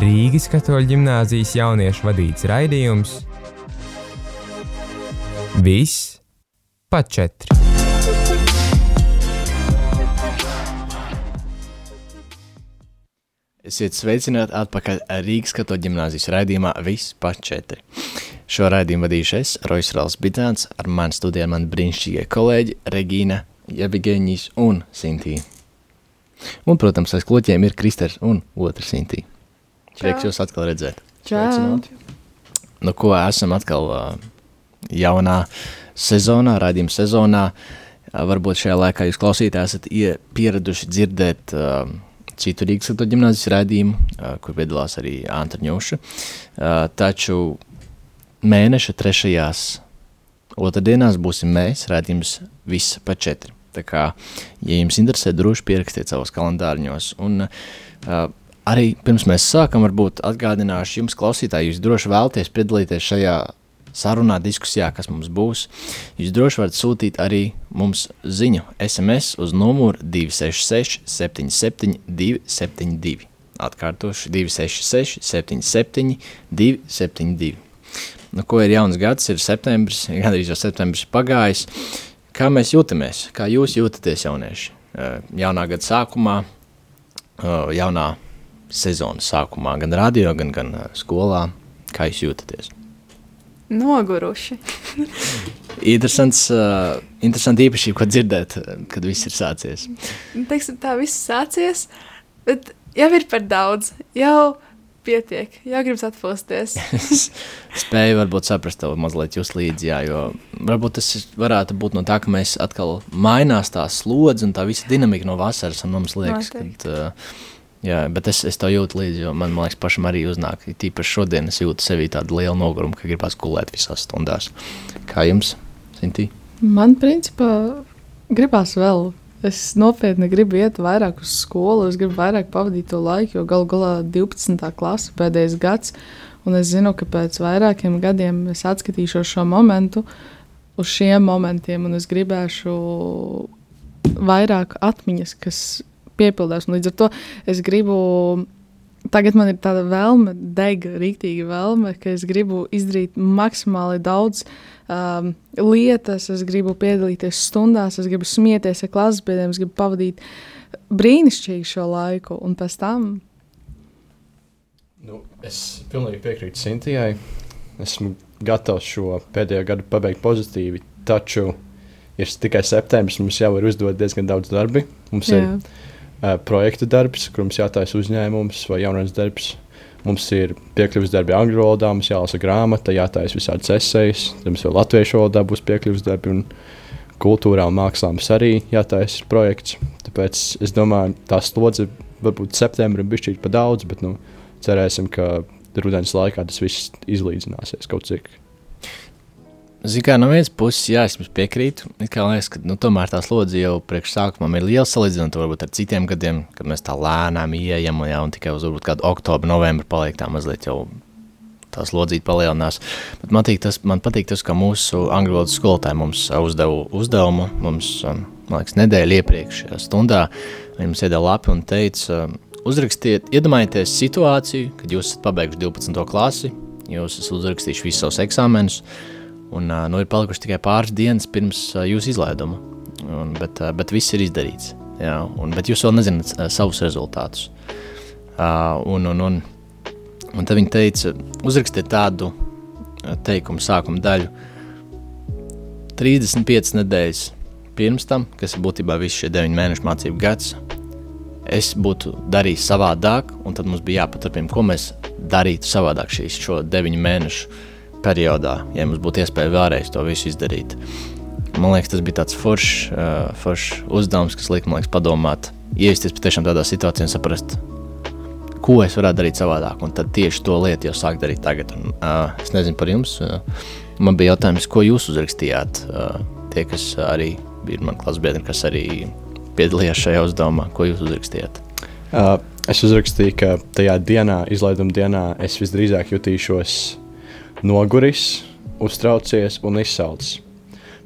Rīgas katoļu ģimnāzijas jauniešu vadīts raidījums Viss pa četri. Esiet sveicināti atpakaļ Rīgas katoļu ģimnāzijas raidījumā Viss pa četri. Šo raidījumu vadīšu es, Rojas Rāls Bitāns, ar mani studijā mani brīnišķīgie kolēģi Regīna, Jebigeņģis un Sintīja. Un, protams, aiz kloķiem ir Kristers un otra Sintīja. Prieks jūs atkal redzēt. Čau! Nu, ko esam atkal jaunā sezonā, raidījuma sezonā. Varbūt šajā laikā jūs klausītāji esat ie- pieraduši dzirdēt uh, citu Rīgas ģimnāzijas raidījumu, uh, kur piedalās arī Antrņoša. Uh, taču mēneša trešajās otrdienās būsim mēs, raidījums viss pa četri. Tā kā, ja jums interesē, droši pierakstiet savos kalendāriņos. Un, uh, arī pirms mēs sākam, varbūt atgādināšu jums, klausītāji, jūs droši vēlaties piedalīties šajā sarunā, diskusijā, kas mums būs. Jūs droši varat sūtīt arī mums ziņu SMS uz numuru 266 77 272. Atkārtošu 266 77 272. Nu, ko ir jauns gads, ir septembris, gandrīz jau septembris pagājis. Kā mēs jūtamies? Kā jūs jūtaties, jaunieši? Jaunā gada sākumā, jaunā sezonas sākumā, gan radio, gan, gan skolā. Kā jūs jūtaties? Noguruši. Interesants, uh, interesanti īpašība, ko dzirdēt, uh, kad viss ir sācies. Teiksim, tā viss sācies, bet jau ir par daudz. Jau pietiek, jau gribas atpūsties. Es spēju varbūt saprast tev mazliet jūs līdzi, jā, jo varbūt tas varētu būt no tā, ka mēs atkal mainās tā slodze un tā visa dinamika no vasaras, un mums liekas, ka, uh, jā, bet es, es to jūtu līdzi, jo man, man liekas, pašam arī uznāk, tīpaši šodien es jūtu sevī tādu lielu nogurumu, ka gribās gulēt visās stundās. Kā jums, Sintī? Man, principā, gribās vēl. Es nopietni gribu iet vairāk uz skolu, es gribu vairāk pavadīt to laiku, jo galu galā 12. klase pēdējais gads, un es zinu, ka pēc vairākiem gadiem es atskatīšos šo momentu uz šiem momentiem, un es gribēšu vairāk atmiņas, kas piepildās. Un līdz ar to es gribu. Tagad man ir tāda vēlme, dega, rīktīga vēlme, ka es gribu izdarīt maksimāli daudz um, lietas, es gribu piedalīties stundās, es gribu smieties ar klases biedriem, es gribu pavadīt brīnišķīgi šo laiku, un pēc tam Nu, es pilnīgi piekrītu Sintijai. Esmu gatavs šo pēdējo gadu pabeigt pozitīvi, taču ir tikai septembris. Mums jau ir uzdot diezgan daudz darbi. Mums jā. ir projekta darbs, kur mums jātaisa uzņēmums vai jaunais darbs. Mums ir piekļuvis darbi angļu valodā, mums jālasa grāmata, jātaisa visādas esejas. Tad mums vēl latviešu valodā būs piekļuvis darbi. Kultūrā un mākslā mums arī jātaisa projekts. Tāpēc es domāju, tā slodze varbūt septembrim bija šķiet pa daudz, bet nu, cerēsim, ka rudens laikā tas viss izlīdzināsies kaut cik. Ziniet, kā no vienas puses, jā, es jums piekrītu. Liekas, ka nu, tomēr tā slodze jau priekš sākumam ir liela salīdzinot varbūt ar citiem gadiem, kad mēs tā lēnām ieejam un, jā, un tikai uz varbūt kādu oktobru, novembru paliek tā mazliet jau tā slodzīte palielinās. Bet man, tas, man patīk tas, ka mūsu angļu valodas skolotāji mums uzdeva uzdevumu, mums, um, man liekas, nedēļa iepriekš uh, stundā, mums iedeva lapi un teica, um, uzrakstiet, iedomājieties situāciju, kad jūs esat pabeiguši 12. klasi, jūs esat uzrakstījuši visus savus eksāmenus, un nu, ir palikuši tikai pāris dienas pirms jūsu izlaiduma, un, bet, bet viss ir izdarīts, jā, un, bet jūs vēl nezināt savus rezultātus. Un, un, un, un tad viņi teica, uzrakstiet tādu teikumu sākuma daļu. 35 nedēļas pirms tam, kas ir būtībā viss šie 9 mēnešu mācību gads, es būtu darījis savādāk, un tad mums bija jāpaturpina, ko mēs darītu savādāk šīs šo 9 mēnešu periodā, ja mums būtu iespēja vēlreiz to visu izdarīt. Man liekas, tas bija tāds foršs uh, forš uzdevums, kas liek man liekas, padomāt, iesties patiešām tādā situācijā un saprast, ko es varētu darīt savādāk. Un tad tieši to lietu jau sāk darīt tagad. Un, uh, es nezinu par jums. Uh, man bija jautājums, ko jūs uzrakstījāt. Uh, tie, kas arī bija mani klases biedri, kas arī piedalījās šajā uzdevumā, ko jūs uzrakstījāt. Uh, es uzrakstīju, ka tajā dienā, izlaiduma dienā, es visdrīzāk jutīšos noguris, uztraucies un izsalcis.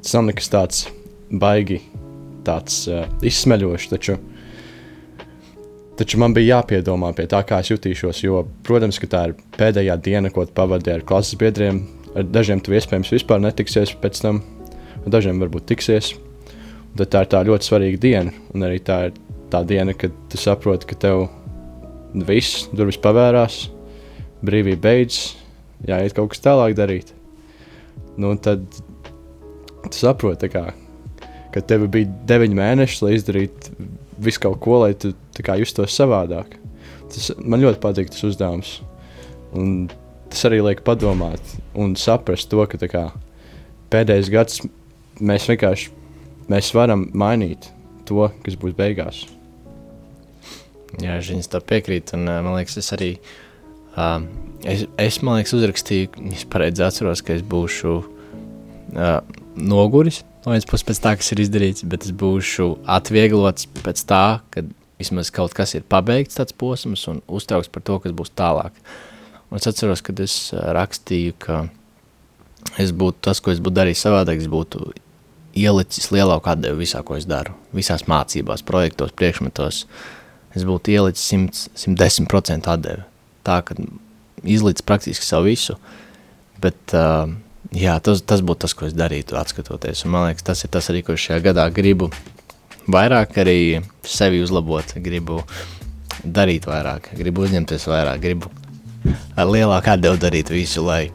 Tas nav nekas tāds baigi tāds uh, izsmeļošs. Taču, taču man bija jāpiedomā pie tā, kā es jutīšos. Jo, protams, ka tā ir pēdējā diena, ko pavadīju ar klases biedriem. Ar dažiem tu iespējams vispār netiksies pēc tam, ar dažiem varbūt tiksies. Un tad tā ir tā ļoti svarīga diena. Un arī tā ir tā diena, kad tu saproti, ka tev viss durvis pavērās, brīvība beidzas, jāiet kaut kas tālāk darīt. Nu, tad tu saproti, kā, ka tev bija deviņi mēneši, lai izdarītu visu kaut ko, lai tu kā, justos savādāk. Tas man ļoti patīk tas uzdevums. Un tas arī liek padomāt un saprast to, ka kā, pēdējais gads mēs vienkārši mēs varam mainīt to, kas būs beigās. Jā, Žiņas tā piekrīt, un man liekas, es arī, uh, es, es man liekas, uzrakstīju, es pareizi atceros, ka es būšu uh, noguris, no vienas puses pēc tā, kas ir izdarīts, bet es būšu atvieglots pēc tā, ka vismaz kaut kas ir pabeigts tāds posms un uztraukts par to, kas būs tālāk. Un es atceros, kad es rakstīju, ka es būtu tas, ko es būtu darījis savādāk, es būtu ielicis lielāku atdevi visā, ko es daru. Visās mācībās, projektos, priekšmetos, uh, es būtu ielicis 100, 110% atdevi. Tā, ka izlīdz praktiski savu visu, bet uh, jā, tas, tas būtu tas, ko es darītu, atskatoties. Un man liekas, tas ir tas arī, ko šajā gadā gribu vairāk arī sevi uzlabot, gribu darīt vairāk, gribu uzņemties vairāk, gribu ar lielāku atdevu darīt visu, lai,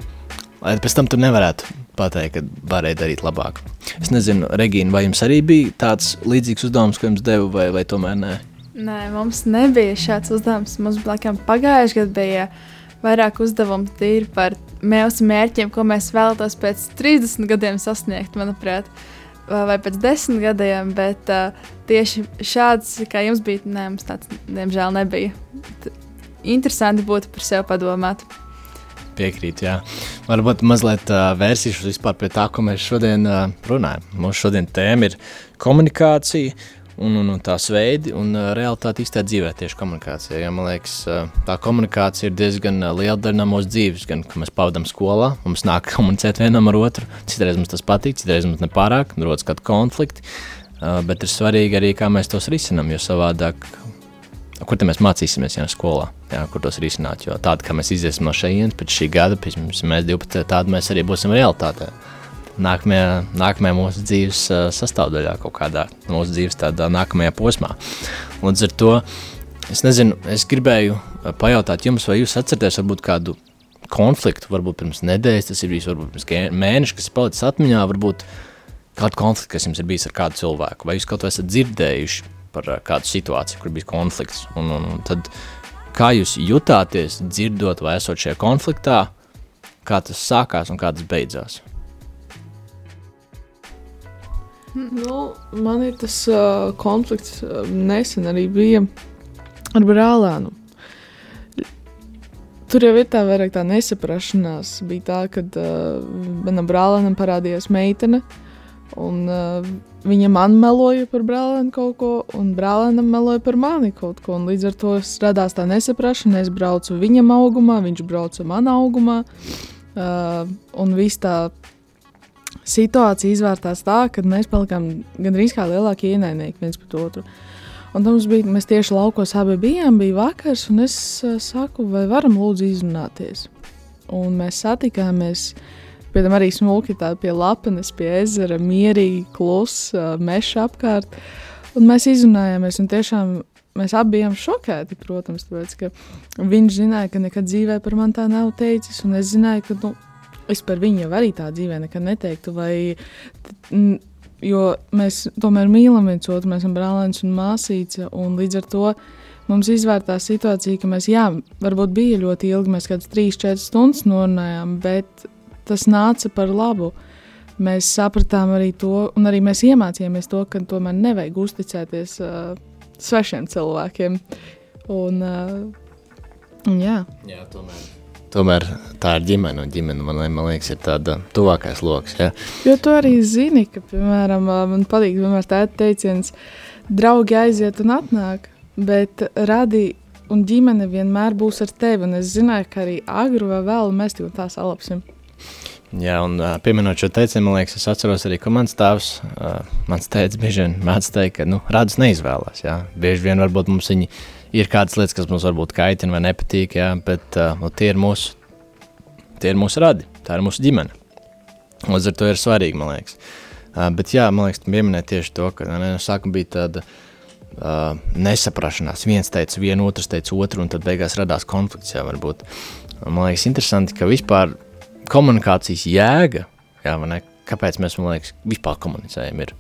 lai pēc tam tu nevarētu pateikt, ka varēja darīt labāk. Es nezinu, Regīna, vai jums arī bija tāds līdzīgs uzdevums, ko jums devu, vai, vai tomēr nē? Nē, mums nebija šāds uzdevums. Mums laikam pagājušajā gadā bija vairāk uzdevumu tīri par mūsu mērķiem, ko mēs vēlamies pēc 30 gadiem sasniegt, manuprāt, vai pēc 10 gadiem. Bet uh, tieši šāds, kā jums bija, nē, mums tāds diemžēl nebija. T interesanti būtu par sevi padomāt. Piekrīt, jā. Varbūt mazliet uh, vērsīšos pie tā, ko mēs šodien uh, runājam. Mūsu šodien tēma ir komunikācija un, un, un tās veidi un uh, realitāte īstā dzīvē tieši komunikācijā. Ja, man liekas, uh, tā komunikācija ir diezgan liela daļa no mūsu dzīves, gan kad mēs pavadām skolā, mums nāk komunicēt vienam ar otru. Citreiz mums tas patīk, citreiz mums nepārāk, rodas kādi konflikti, uh, bet ir svarīgi arī, kā mēs tos risinām, jo savādāk, kur mēs mācīsimies, ja skolā, jā, kur tos risināt, jo tāda, kā mēs iziesim no šejienes pēc šī gada, pēc mēs 12, tāda mēs arī būsim realitātē nākamajā, nākamajā mūsu dzīves sastāvdaļā, kaut kādā mūsu dzīves tādā nākamajā posmā. Līdz ar to es nezinu, es gribēju pajautāt jums, vai jūs atceraties varbūt kādu konfliktu, varbūt pirms nedēļas, tas ir bijis varbūt pirms mēneša, kas ir palicis atmiņā, varbūt kādu konfliktu, kas jums ir bijis ar kādu cilvēku, vai jūs kaut ko esat dzirdējuši par kādu situāciju, kur bija konflikts, un, un, un tad kā jūs jutāties dzirdot vai esot šajā konfliktā, kā tas sākās un kā tas beidzās? Nu, man ir tas uh, konflikts uh, nesen arī bija ar brālēnu. Tur jau ir tā vairāk tā nesaprašanās. Bija tā, ka uh, manam brālēnam parādījās meitene, un uh, viņa man meloja par brālēnu kaut ko, un brālēnam meloja par mani kaut ko. Līdz ar to radās tā nesaprašana. Es braucu viņam augumā, viņš brauca manā augumā, uh, un viss tā situācija izvērtās tā, ka mēs palikām gandrīz kā lielākie ienaidnieki viens pret otru. Un mums bija, mēs tieši laukos abi bijām, bija vakars, un es uh, saku, vai varam lūdzu izrunāties. Un mēs satikāmies, piemēram, arī smuki tā pie lapenes, pie ezera, mierīgi, klusi, uh, meža apkārt. Un mēs izrunājāmies, un tiešām mēs abi bijām šokēti, protams, tāpēc, ka viņš zināja, ka nekad dzīvē par mani tā nav teicis, un es zināju, ka, nu, es par viņu jau arī tā dzīvē nekad neteiktu. Vai, jo mēs tomēr mīlam viens otru, mēs esam brālēns un māsīca. Un līdz ar to mums izvērtās situācija, ka mēs, jā, varbūt bija ļoti ilgi, mēs kādas 3-4 stundas norunājām, bet tas nāca par labu. Mēs sapratām arī to, un arī mēs iemācījāmies to, ka tomēr nevajag uzticēties uh, svešiem cilvēkiem. Un, uh, un jā. jā, tomēr Tomēr tā ir ģimene, un ģimene man, man liekas, ir tāda tuvākais lokus. Ja? Jo tu arī zini, ka, piemēram, man patīk tāds teiciens, draugi aiziet un atnāk, bet radi un ģimene vienmēr būs ar tevi. Un es zināju, ka arī agru vai vēlu mēs jau tā salapsim. Jā, un pieminot šo teicienu, man liekas, es atceros arī, ka mans tēvs, mans tēvs bieži vien mēdz teikt, ka, nu, radus neizvēlās, jā. Bieži vien varbūt mums viņi ir kādas lietas, kas mums varbūt kaitina vai nepatīk, jā, bet uh, nu, tie ir mūsu, tie ir mūsu radi, tā ir mūsu ģimene. Līdz ar to ir svarīgi, man liekas. Uh, bet jā, man liekas, tu pieminēji tieši to, ka ne, no sākuma bija tāda uh, nesaprašanās. Viens teica vienu, otrs teica otru, un tad beigās radās konflikts, jā, varbūt. Man liekas interesanti, ka vispār komunikācijas jēga, jā, ne, kāpēc mēs liekas, vispār komunicējam, ir.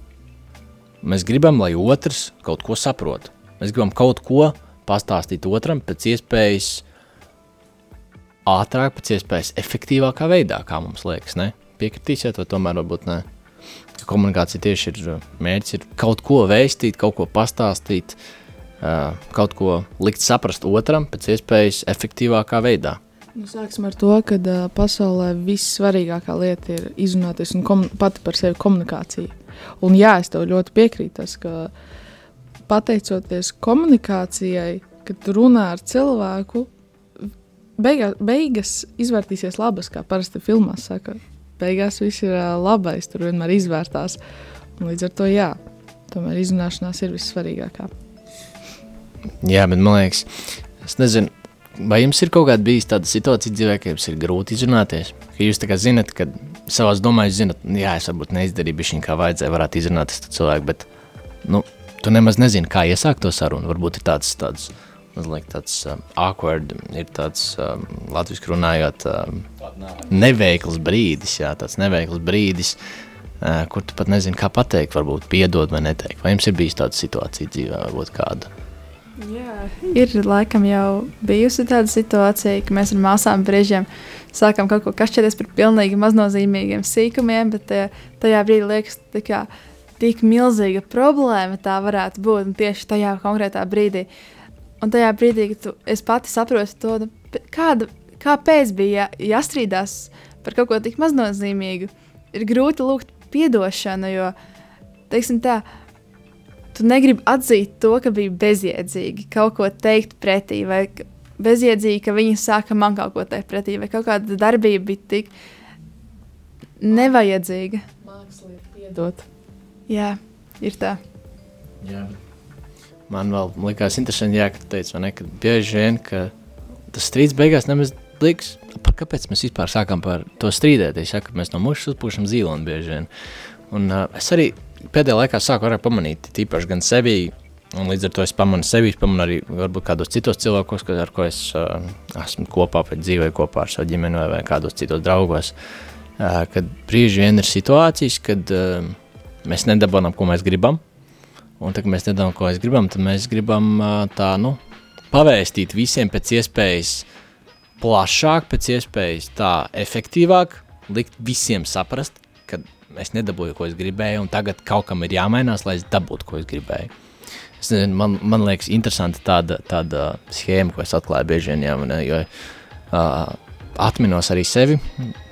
Mēs gribam, lai otrs kaut ko saprot. Mēs gribam kaut ko pastāstīt otram pēc iespējas ātrāk, pēc iespējas efektīvākā veidā, kā mums liekas. Ne? Piekritīsiet, vai tomēr varbūt ne. Komunikācija tieši ir mērķis, ir kaut ko vēstīt, kaut ko pastāstīt, kaut ko likt saprast otram pēc iespējas efektīvākā veidā. Nu, sāksim ar to, ka uh, pasaulē vissvarīgākā lieta ir izrunāties un pati par sevi komunikācija. Un jā, es tev ļoti piekrītu, tas, ka pateicoties komunikācijai, kad tu runā ar cilvēku, beigā, beigas izvērtīsies labas, kā parasti filmās saka. Beigās viss ir labais, tur vienmēr izvērtās. Un līdz ar to jā, tomēr izrunāšanās ir vissvarīgākā. Jā, bet man liekas, es nezinu, Vai jums ir kaut kāda bijusi tāda situācija dzīvē, ka jums ir grūti izrunāties? Ka jūs zināt, ka savā domās zināt, jā, es varbūt neizdarīju viņa kā vajadzēja, varētu izrunāties ar cilvēku, bet nu, tu nemaz nezini, kā iesākt to sarunu. Varbūt ir tāds, tāds mazliet tāds um, awkward, ir tāds um, latviešu runājot, um, neveikls brīdis, jā, tāds neveikls brīdis, uh, kur tu pat nezini, kā pateikt, varbūt piedod vai neteikt. Vai jums ir bijis tāda situācija dzīvē, varbūt kāda? Jā, ir laikam jau bijusi tāda situācija, ka mēs ar māsām brīžiem sākam kaut ko kašķēties par pilnīgi maznozīmīgiem sīkumiem, bet tajā, tajā brīdī liekas, kā, tik milzīga problēma tā varētu būt un tieši tajā konkrētā brīdī. Un tajā brīdī, tu, es pati saprotu to, nu, kāda, kāpēc bija jā, jāstrīdās par kaut ko tik maznozīmīgu, ir grūti lūgt atdošanu, jo, teiksim tā, tu negribi atzīt to, ka bija bezjēdzīgi kaut ko teikt pretī, vai bezjēdzīgi, ka viņi sāka man kaut ko teikt pretī, vai kaut kāda darbība bija tik nevajadzīga. Mākslīgi piedot. Jā, ir tā. Jā. Man vēl likās interesanti, jā, ka tu teici, ne, ka bieži vien, ka tas strīds beigās nemaz liekas, par kāpēc mēs vispār sākam par to strīdēties, ja, ka mēs no mušas uzpūšam zīloni bieži vien. Un uh, es arī pēdējā laikā sāku vairāk pamanīt, tīpaši gan sevi, un līdz ar to es pamanu sevi, pamanu arī varbūt kādos citos cilvēkos, ar ko es uh, esmu kopā, vai dzīvoju kopā ar savu ģimeni vai, vai kādos citos draugos, uh, kad brīži vien ir situācijas, kad uh, mēs nedabonam, ko mēs gribam, un tad, kad mēs nedabonam, ko mēs gribam, tad mēs gribam tā, nu, pavēstīt visiem pēc iespējas plašāk, pēc iespējas tā efektīvāk, likt visiem saprast, ka es nedabūju, ko es gribēju, un tagad kaut kam ir jāmainās, lai es dabūtu, ko es gribēju. Es nezinu, man, man liekas, interesanti tāda, tāda schēma, ko es atklāju bieži vien, jā, man, jo uh, atminos arī sevi.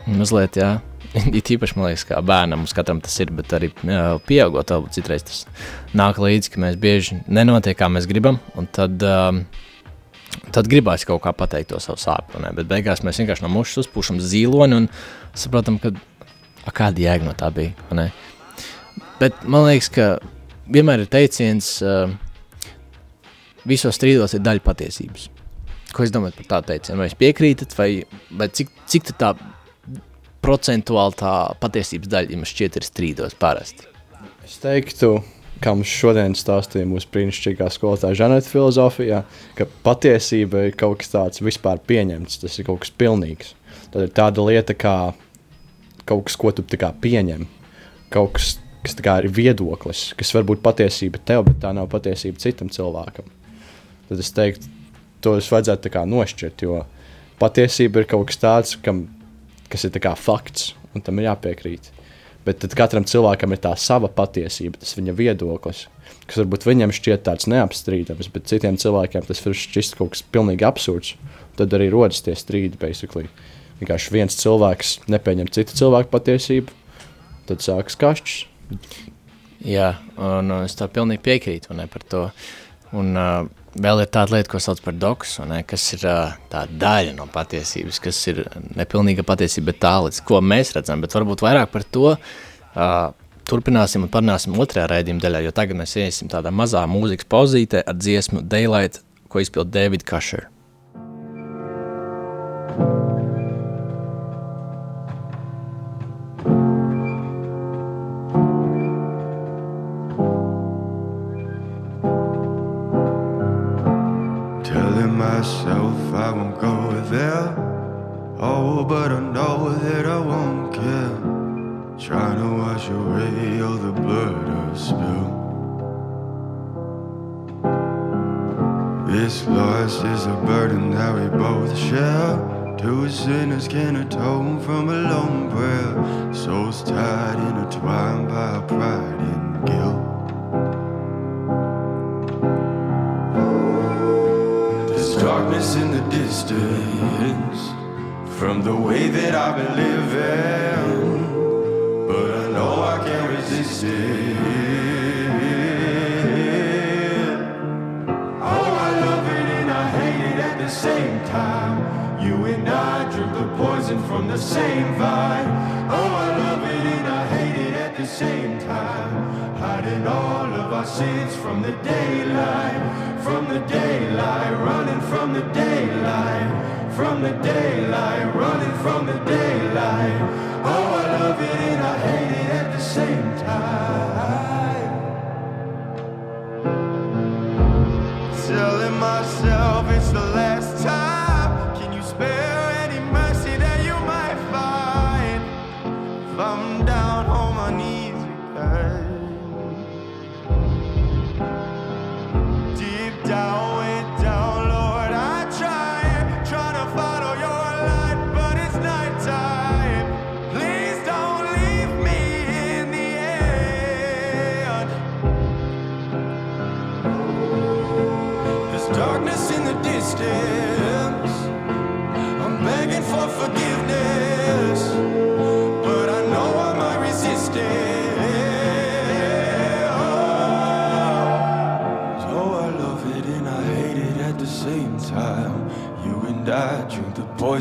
Mazliet, jā, it īpaši, man liekas, kā bērnam, mums katram tas ir, bet arī jā, pieaugot, varbūt citreiz tas nāk līdzi, ka mēs bieži nenotiek, kā mēs gribam, un tad, um, tad gribās kaut kā pateikt to savu sāpju, bet beigās mēs vienkārši no mušas uzpūšam zīloni un saprotam, ka A, kāda jēga no tā bija? Bet man liekas, ka vienmēr ir teiciens, uh, visos strīdos ir daļa patiesības. Ko es domāju par tādu teicienu? Vai jūs piekrītat, vai, vai cik, cik tā procentuāli tā patiesības daļa jums šķiet ir strīdos parasti? Es teiktu, kā mums šodien stāstīja mūsu brīnišķīgā skolotāja Žaneta filozofijā, ka patiesība ir kaut kas tāds vispār pieņemts, tas ir kaut kas pilnīgs. Tad ir tāda lieta kā kaut kas, ko tu pieņem, kaut kas, kas ir viedoklis, kas var būt patiesība tev, bet tā nav patiesība citam cilvēkam. Tad es teiktu, to es vajadzētu nošķirt, jo patiesība ir kaut kas tāds, kam, kas ir fakts, un tam ir jāpiekrīt. Bet tad katram cilvēkam ir tā sava patiesība, tas viņa viedoklis, kas varbūt viņam šķiet tāds neapstrīdams, bet citiem cilvēkiem tas var šķist kaut kas pilnīgi absurds. Tad arī rodas tie strīdi, basically vienkārši viens cilvēks nepieņem citu cilvēku patiesību, tad sākas kašķis. Jā, un es tā pilnīgi piekrītu ne, par to. Un uh, vēl ir tāda lieta, ko sauc par doksu, ne, kas ir uh, tā daļa no patiesības, kas ir nepilnīga patiesība, bet tā līdz ko mēs redzam, bet varbūt vairāk par to uh, turpināsim un parunāsim otrajā raidījuma daļā, jo tagad mēs iesim tādā mazā mūzikas pauzītē ar dziesmu Daylight, ko izpild David Kasher. From the same vine. Oh, I love it and I hate it at the same time. Hiding all of our sins from the daylight. From the daylight, running from the daylight. From the daylight, running from the daylight. Oh, I love it and I hate it at the same high.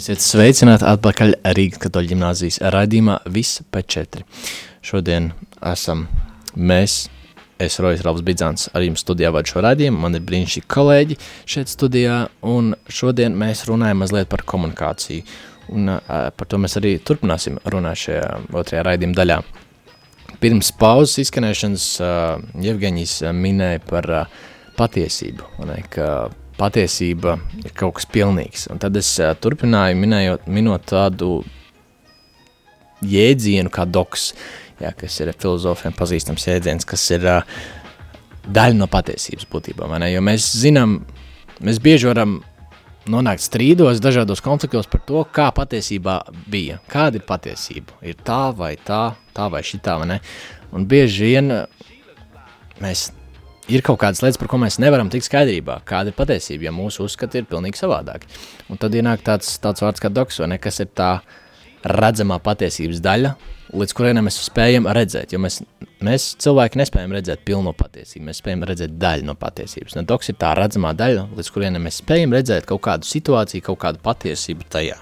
Esiet sveicināti atpakaļ Rīgas katoļu ģimnāzijas raidījumā Viss pēc četri. Šodien esam mēs, es Rojas Ralfs Bidzāns, ar jums studijā vadu šo raidījumu, man ir brīnišķīgi kolēģi šeit studijā, un šodien mēs runājam mazliet par komunikāciju, un uh, par to mēs arī turpināsim runāt šajā otrajā raidījuma daļā. Pirms pauzes izskanēšanas uh, Jevgeņijs uh, minēja par uh, patiesību, ne, ka patiesība ir kaut kas pilnīgs. Un tad es uh, turpināju minējot, minot tādu jēdzienu kā doks, jā, kas ir filozofiem pazīstams jēdziens, kas ir uh, daļa no patiesības būtībā? Jo mēs zinām, mēs bieži varam nonākt strīdos, dažādos konfliktos par to, kā patiesībā bija, kāda ir patiesība, ir tā vai tā, tā vai šitā, vai ne? Un bieži vien mēs ir kaut kādas lietas, par ko mēs nevaram tikt skaidrībā, kāda ir patiesība, ja mūsu uzskati ir pilnīgi savādāki. Un tad ienāk tāds, tāds vārds kā doks, vai ne, kas ir tā redzamā patiesības daļa, līdz kurienam mēs spējam redzēt, jo mēs, mēs cilvēki nespējam redzēt pilno patiesību, mēs spējam redzēt daļu no patiesības. Un doks ir tā redzamā daļa, līdz kurienam mēs spējam redzēt kaut kādu situāciju, kaut kādu patiesību tajā.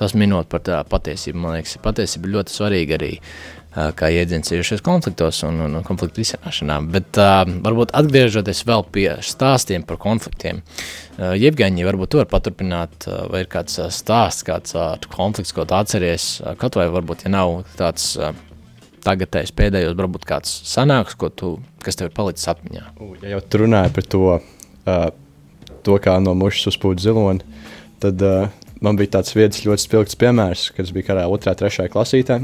Tas minot par tā patiesību, man liekas, patiesība ļoti svarīga arī kā iedziens iejušies konfliktos un, un, konfliktu risināšanā. Bet uh, varbūt atgriežoties vēl pie stāstiem par konfliktiem. Uh, Jevgeņi, varbūt tu vari paturpināt, uh, vai ir kāds uh, stāsts, kāds uh, konflikts, ko tu atceries, uh, kaut vai varbūt, ja nav tāds uh, tagadējs pēdējos, varbūt kāds sanāks, ko tu, kas tev ir palicis atmiņā. Ja jau tu runāji par to, uh, to kā no mušas uzpūta ziloni, tad uh, man bija tāds viens ļoti spilgts piemērs, biju karā 2. un 3. klasītē.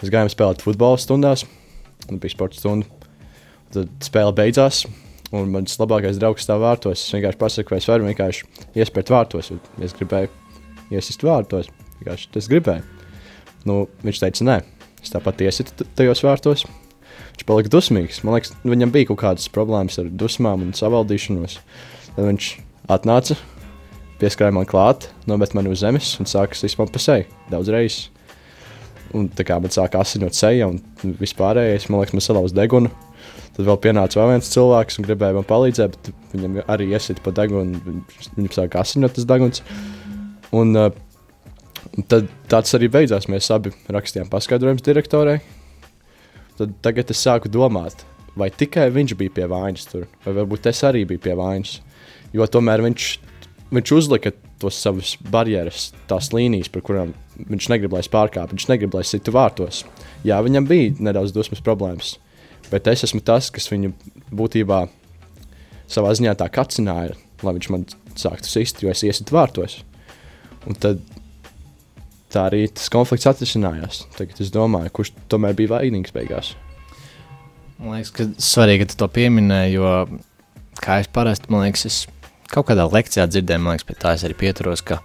Mēs gājām spēlēt futbola stundās, un bija sporta stunda. Tad spēle beidzās, un mans labākais draugs stāv vārtos. Es vienkārši pasaku, vai es varu vienkārši iespērt vārtos, jo es gribēju iesist vārtos. Vienkārši tas gribēju. Nu, viņš teica, nē, es tāpat iesitu tajos vārtos. Viņš palika dusmīgs. Man liekas, viņam bija kaut kādas problēmas ar dusmām un savaldīšanos. Tad viņš atnāca, pieskrēja man klāt, nomet mani uz zemes un sāka sist man pa seju daudz reizes. Un tā kā man sāka asinot seja un vispārējais, man liekas, man salauza degunu. Tad vēl pienāca vēl viens cilvēks un gribēja man palīdzēt, bet viņam arī iesita pa degunu. Viņam sāka asinot tas deguns. Un, uh, tad tāds arī beidzās. Mēs abi rakstījām paskaidrojumus direktorai. Tad tagad es sāku domāt, vai tikai viņš bija pie vainas tur, vai varbūt es arī biju pie vainas. Jo tomēr viņš, viņš uzlika tos savus barjeras, tās līnijas, par kurām viņš negrib, lai es pārkāptu. Viņš negrib, lai es situ vārtos. Jā, viņam bija nedaudz dusmas problēmas, bet es esmu tas, kas viņu būtībā savā ziņā tā kacināja, lai viņš man sāktu sist, jo es iesitu vārtos. Un tad tā arī tas konflikts atrisinājās. Tagad es domāju, kurš tomēr bija vainīgs beigās. Man liekas, ka svarīgi, ka tu to pieminēji, jo kā es parasti, man liekas, es kaut kādā lekcijā dzirdēju, man liekas, pie tā es arī pieturos, ka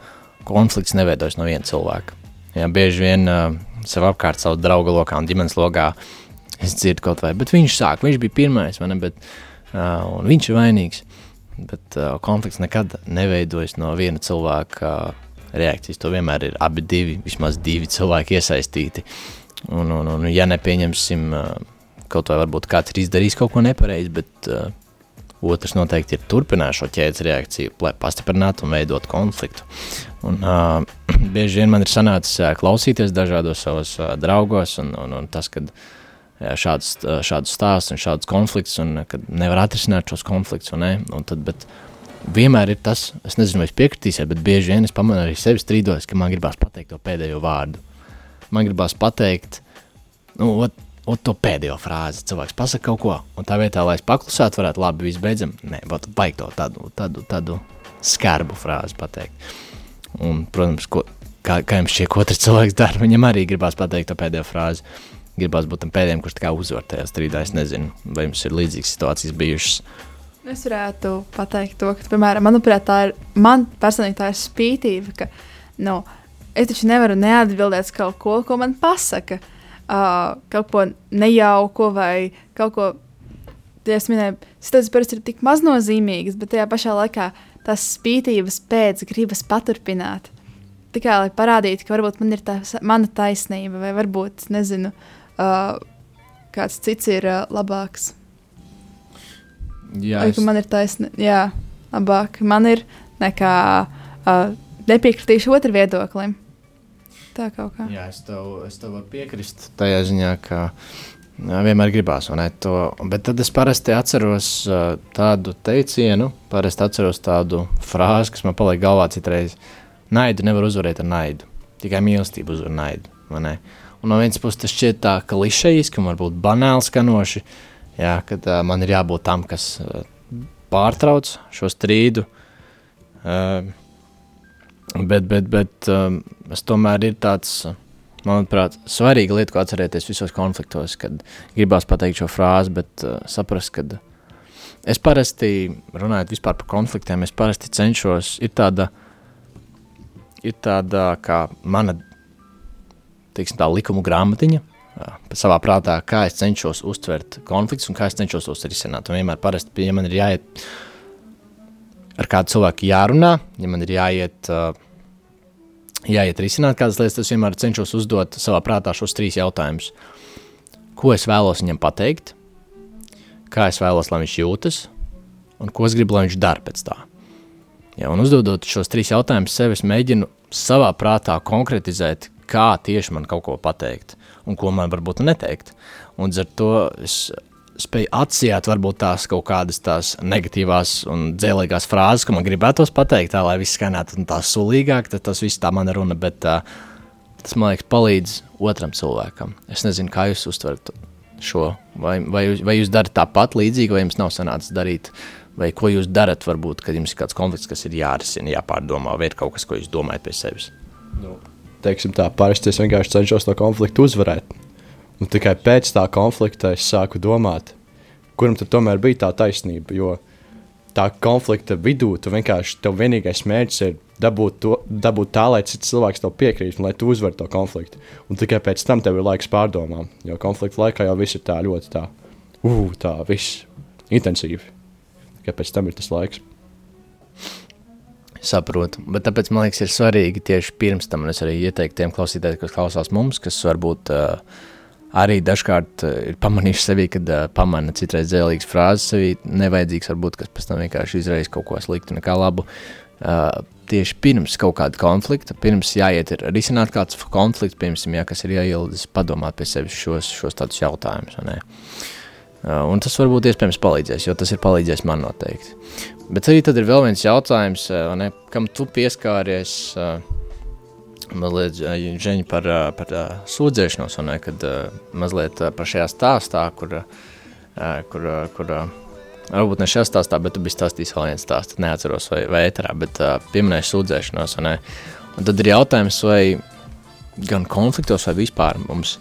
konflikts neveidojas no viena cilvēka. Jā, bieži vien uh, sev apkārt savu draugu lokā un ģimenes lokā es dzirdu kaut vai, bet viņš sāk, viņš bija pirmais, vai ne, bet uh, viņš ir vainīgs. Bet uh, konflikts nekad neveidojas no viena cilvēka uh, reakcijas. To vienmēr ir abi divi, vismaz divi cilvēki iesaistīti. Un, un, un ja nepieņemsim, uh, kaut vai varbūt kāds ir izdarījis kaut ko nepareizi, bet uh, otrs noteikti ir turpinājis šo ķēdes reakciju, lai pastiprinātu un veidotu konfliktu. Un, uh, bieži vien man ir sanācis uh, klausīties dažādos savos uh, draugos, un, un, un tas, kad jā, šāds, uh, šādus stāstus un šādus konfliktus, un kad nevar atrisināt šos konfliktus, un, ne, un tad, bet vienmēr ir tas, es nezinu, vai es piekritīsiet, bet bieži vien es pamanu arī sevi strīdos, ka man gribās pateikt to pēdējo vārdu. Man gribās pateikt, nu, ot, ot to pēdējo frāzi. Cilvēks pasaka kaut ko, un tā vietā, lai es paklusētu, varētu labi, viss beidzam. Nē, baig to tādu, tādu, tādu skarbu frāzi pateikt. Un, protams, ko, kā, kā jums šķiet, ko otrs cilvēks dara, viņam arī gribās pateikt to pēdējo frāzi. Gribās būt tam pēdējiem, kurš tā kā uzvar tajā strīdā. Es nezinu, vai jums ir līdzīgas situācijas bijušas. Es varētu pateikt to, ka, piemēram, manuprāt, tā ir, man personīgi tā ir spītība, ka, nu, es taču nevaru neatbildēt kaut ko, ko man pasaka. Uh, kaut ko nejauku vai kaut ko, es minēju, tas parasti ir tik maznozīmīgs, bet tajā pašā laikā tās spītības pēc gribas paturpināt. Tikai lai parādītu, ka varbūt man ir tā mana taisnība, vai varbūt, nezinu, uh, kāds cits ir uh, labāks. Jā, Vai, ka man ir taisnība, jā, labāk man ir nekā uh, nepiekritīšu otru viedoklim. Tā kaut kā. Jā, es tev, es tev varu piekrist tajā ziņā, ka vienmēr gribās ne, to. Bet tad es parasti atceros tādu teicienu, parasti atceros tādu frāzi, kas man paliek galvā citreiz. Naidu nevar uzvarēt ar naidu. Tikai mīlestību uzvar naidu. Un no vienas puses tas šķiet tā klišejiski un varbūt banāli skanoši, jā, kad uh, man ir jābūt tam, kas uh, pārtrauc šo strīdu. Uh, Bet, bet, bet um, es tomēr ir tāds, manuprāt, svarīga lieta, ko atcerēties visos konfliktos, kad gribās pateikt šo frāzi, bet uh, saprast, ka es parasti, runājot vispār par konfliktiem, es parasti cenšos, ir tāda, ir tāda kā mana, teiksim tā, likumu grāmatiņa, savā prātā, kā es cenšos uztvert konfliktus un kā es cenšos tos risināt. Un vienmēr parasti, ja man ir jāiet ar kādu cilvēku jārunā, ja man ir jāiet, jāiet risināt kādas lietas, es vienmēr cenšos uzdot savā prātā šos trīs jautājumus. Ko es vēlos viņam pateikt, kā es vēlos, lai viņš jūtas, un ko es gribu, lai viņš dara pēc tā. Ja, un uzdodot šos trīs jautājumus sev, es mēģinu savā prātā konkretizēt, kā tieši man kaut ko pateikt, un ko man varbūt neteikt. Un ar to es spēju atsijāt varbūt tās kaut kādas tās negatīvās un dzēlīgās frāzes, ko man gribētos pateikt, tā, lai viss skanētu tā sulīgāk, tad tas viss tā mana runa, bet uh, tas, man liekas, palīdz otram cilvēkam. Es nezinu, kā jūs uztverat šo, vai, vai, jūs, vai jūs darat tāpat līdzīgi, vai jums nav sanācis darīt, vai ko jūs darat, varbūt, kad jums ir kāds konflikts, kas ir jārisina, jāpārdomā, vai ir kaut kas, ko jūs domājat pie sevis. Nu, teiksim tā, parasti es vienkārši cenšos to konfliktu uzvarēt. Un tikai pēc tā konflikta es sāku domāt, kuram tad tomēr bija tā taisnība. Jo tā konflikta vidū tu vienkārši tev vienīgais mērķis ir dabūt, to, dabūt tā, lai cits cilvēks tev piekrīt un lai tu uzvarētu to konfliktu. Un tikai pēc tam tev ir laiks pārdomām. Jo konflikta laikā jau viss ir tā ļoti tā, uh, tā viss intensīvi. Tikai pēc tam ir tas laiks. Saprotu, bet tāpēc man liekas, ir svarīgi tieši pirms tam. Es arī ieteiktu tiem klausītājiem, kas klausās mums, kas varbūt uh, arī dažkārt uh, ir pamanījuši sevi, kad uh, pamana citreiz dzēlīgas frāzes sevī, nevajadzīgs varbūt, kas pēc tam vienkārši izraisa kaut ko sliktu, nekā labu. Uh, tieši pirms kaut kāda konflikta, pirms jāiet ir risināt kāds konflikts, piemēram, ja, kas ir jāieldas, padomāt pie sevis šos, šos tādus jautājumus. Uh, un tas varbūt iespējams palīdzēs, jo tas ir palīdzējis man noteikti. Bet arī tad ir vēl viens jautājums, ne, kam tu pieskāries uh, mazliet žēņi par, uh, par uh, sūdzēšanos, ne, kad mazliet par šajā stāstā, kur, kur, kur varbūt ne šajā stāstā, bet tu biji stāstījis vēl viens stāsts, neatceros vai, vai eterā, bet pieminēji sūdzēšanos, ne. Un tad ir jautājums, vai gan konfliktos vai vispār mums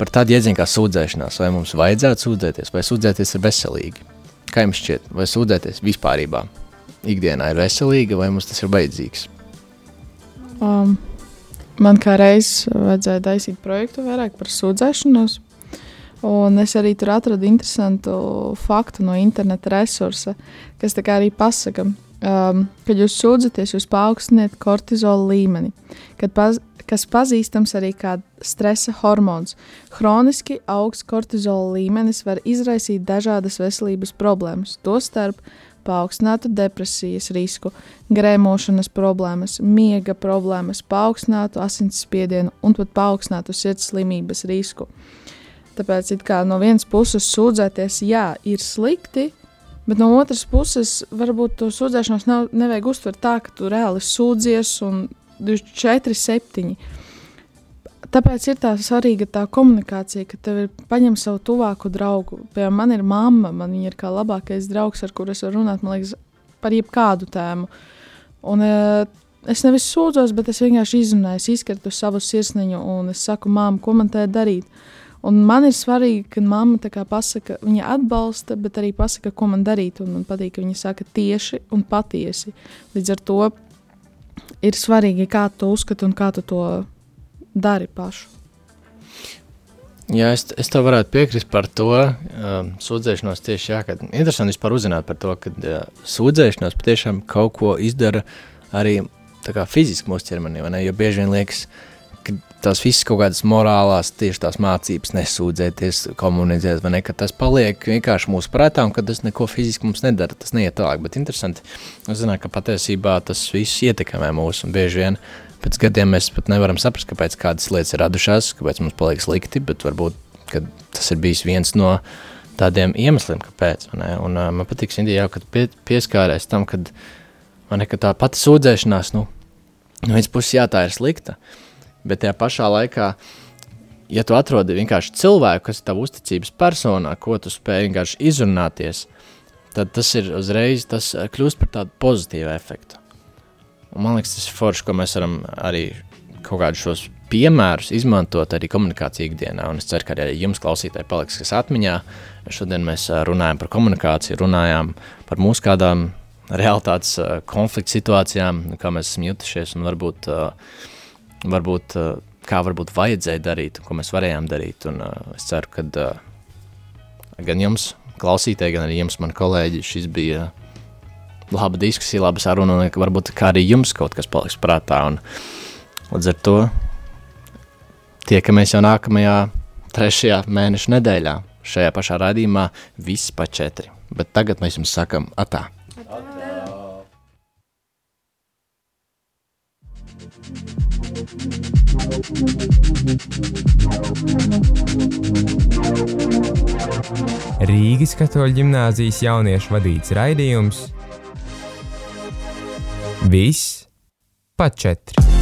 par tādu iedzienu kā sūdzēšanās, vai mums vajadzētu sūdzēties, vai sūdzēties ir veselīgi. Kā jums šķiet, vai sūdzēties vispārībā ikdienā ir veselīga, vai mums tas ir vajadzīgs? Um, man kā reizes vajadzēja taisīt projektu vairāk par sūdzēšanos. Un es arī tur atradu interesantu faktu no interneta resursa, kas arī pasaka, um, kad jūs sūdzaties, jūs paaugstiniet kortizola līmeni, paz kas pazīstams arī kā stresa hormons. Hroniski augsts kortizola līmenis var izraisīt dažādas veselības problēmas, tostarp paaugstinātu depresijas risku, grēmošanas problēmas, miega problēmas, paaugstinātu asinsspiedienu un pat paaugstinātu sirds slimības risku. Tāpēc no vienas puses sūdzēties, jā, ir slikti, bet no otras puses varbūt to sūdzēšanos nav, nevajag uztvert tā, ka tu reāli sūdzies un 4, 7. Tāpēc ir tā svarīga tā komunikācija, ka tev ir paņem savu tuvāko draugu. Piemēram, man ir mamma, man ir kā labākais draugs, ar kuru es varu runāt liekas, par jebkādu tēmu. Un, uh, es nevis sūdzos, bet es vienkārši izrunāju, izkratu savu sirsniņu un es saku, māmu, ko man te darīt. Un man ir svarīgi, ka mamma pasaka, viņa atbalsta, bet arī pasaka, ko man darīt. Un man patīk, ka viņa saka tieši un patiesi. Līdz ar to ir svarīgi, kā tu uzskati un kā tu to dari pašu. Jā, es, es tev varētu piekrist par to um, sūdzēšanos tieši jā, kad interesanti vispār uzzināt par to, ka uh, sūdzēšanos patiešām kaut ko izdara arī kā, fiziski mūsu ķermenī? Jo bieži vien liekas, uh, tās visas kaut kādas morālās, tieši tās mācības, nesūdzēties, komunicēt, vai ne, ka tas paliek vienkārši mūsu prātā un ka tas neko fiziski mums nedara, tas neiet tālāk. Bet interesanti, zināt, ka patiesībā tas viss ietekmē mūs un bieži vien pēc gadiem mēs pat nevaram saprast, kāpēc kādas lietas ir radušās, kāpēc mums paliek slikti, bet varbūt tas ir bijis viens no tādiem iemesliem, kāpēc. Un, uh, man patīk, Indija, jau, kad pie, pieskārēs tam, kad, ne, ka tā pati sūdzēšanās, nu, no vienas puses, jā, tā ir slikta, Bet tajā pašā laikā, ja tu atrodi vienkārši cilvēku, kas ir tavs uzticības personā, ko tu spēj vienkārši izrunāties, tad tas ir uzreiz tas kļūst par tādu pozitīvu efektu. Un man liekas, tas ir forši, ko mēs varam arī kaut kādus šos piemērus izmantot arī komunikācijā ikdienā. Un es ceru, ka arī jums, klausītāji, paliks kas atmiņā. Šodien mēs runājam par komunikāciju, runājām par mūsu kādām realitātes konflikta situācijām, kā mēs esam jutušies un varbūt varbūt, kā varbūt vajadzēja darīt, ko mēs varējām darīt. Un, es ceru, ka gan jums, klausītāji, gan arī jums, mani kolēģi, šis bija laba diskusija, laba saruna, un varbūt arī jums kaut kas paliks prātā. Un, līdz ar to tiekamies jau nākamajā trešajā mēneša nedēļā šajā pašā raidījumā, viss pa četri. Bet tagad mēs jums sakam atā. atā. Rīgas katoļu ģimnāzijas jauniešu vadīts raidījums Viss pa četri.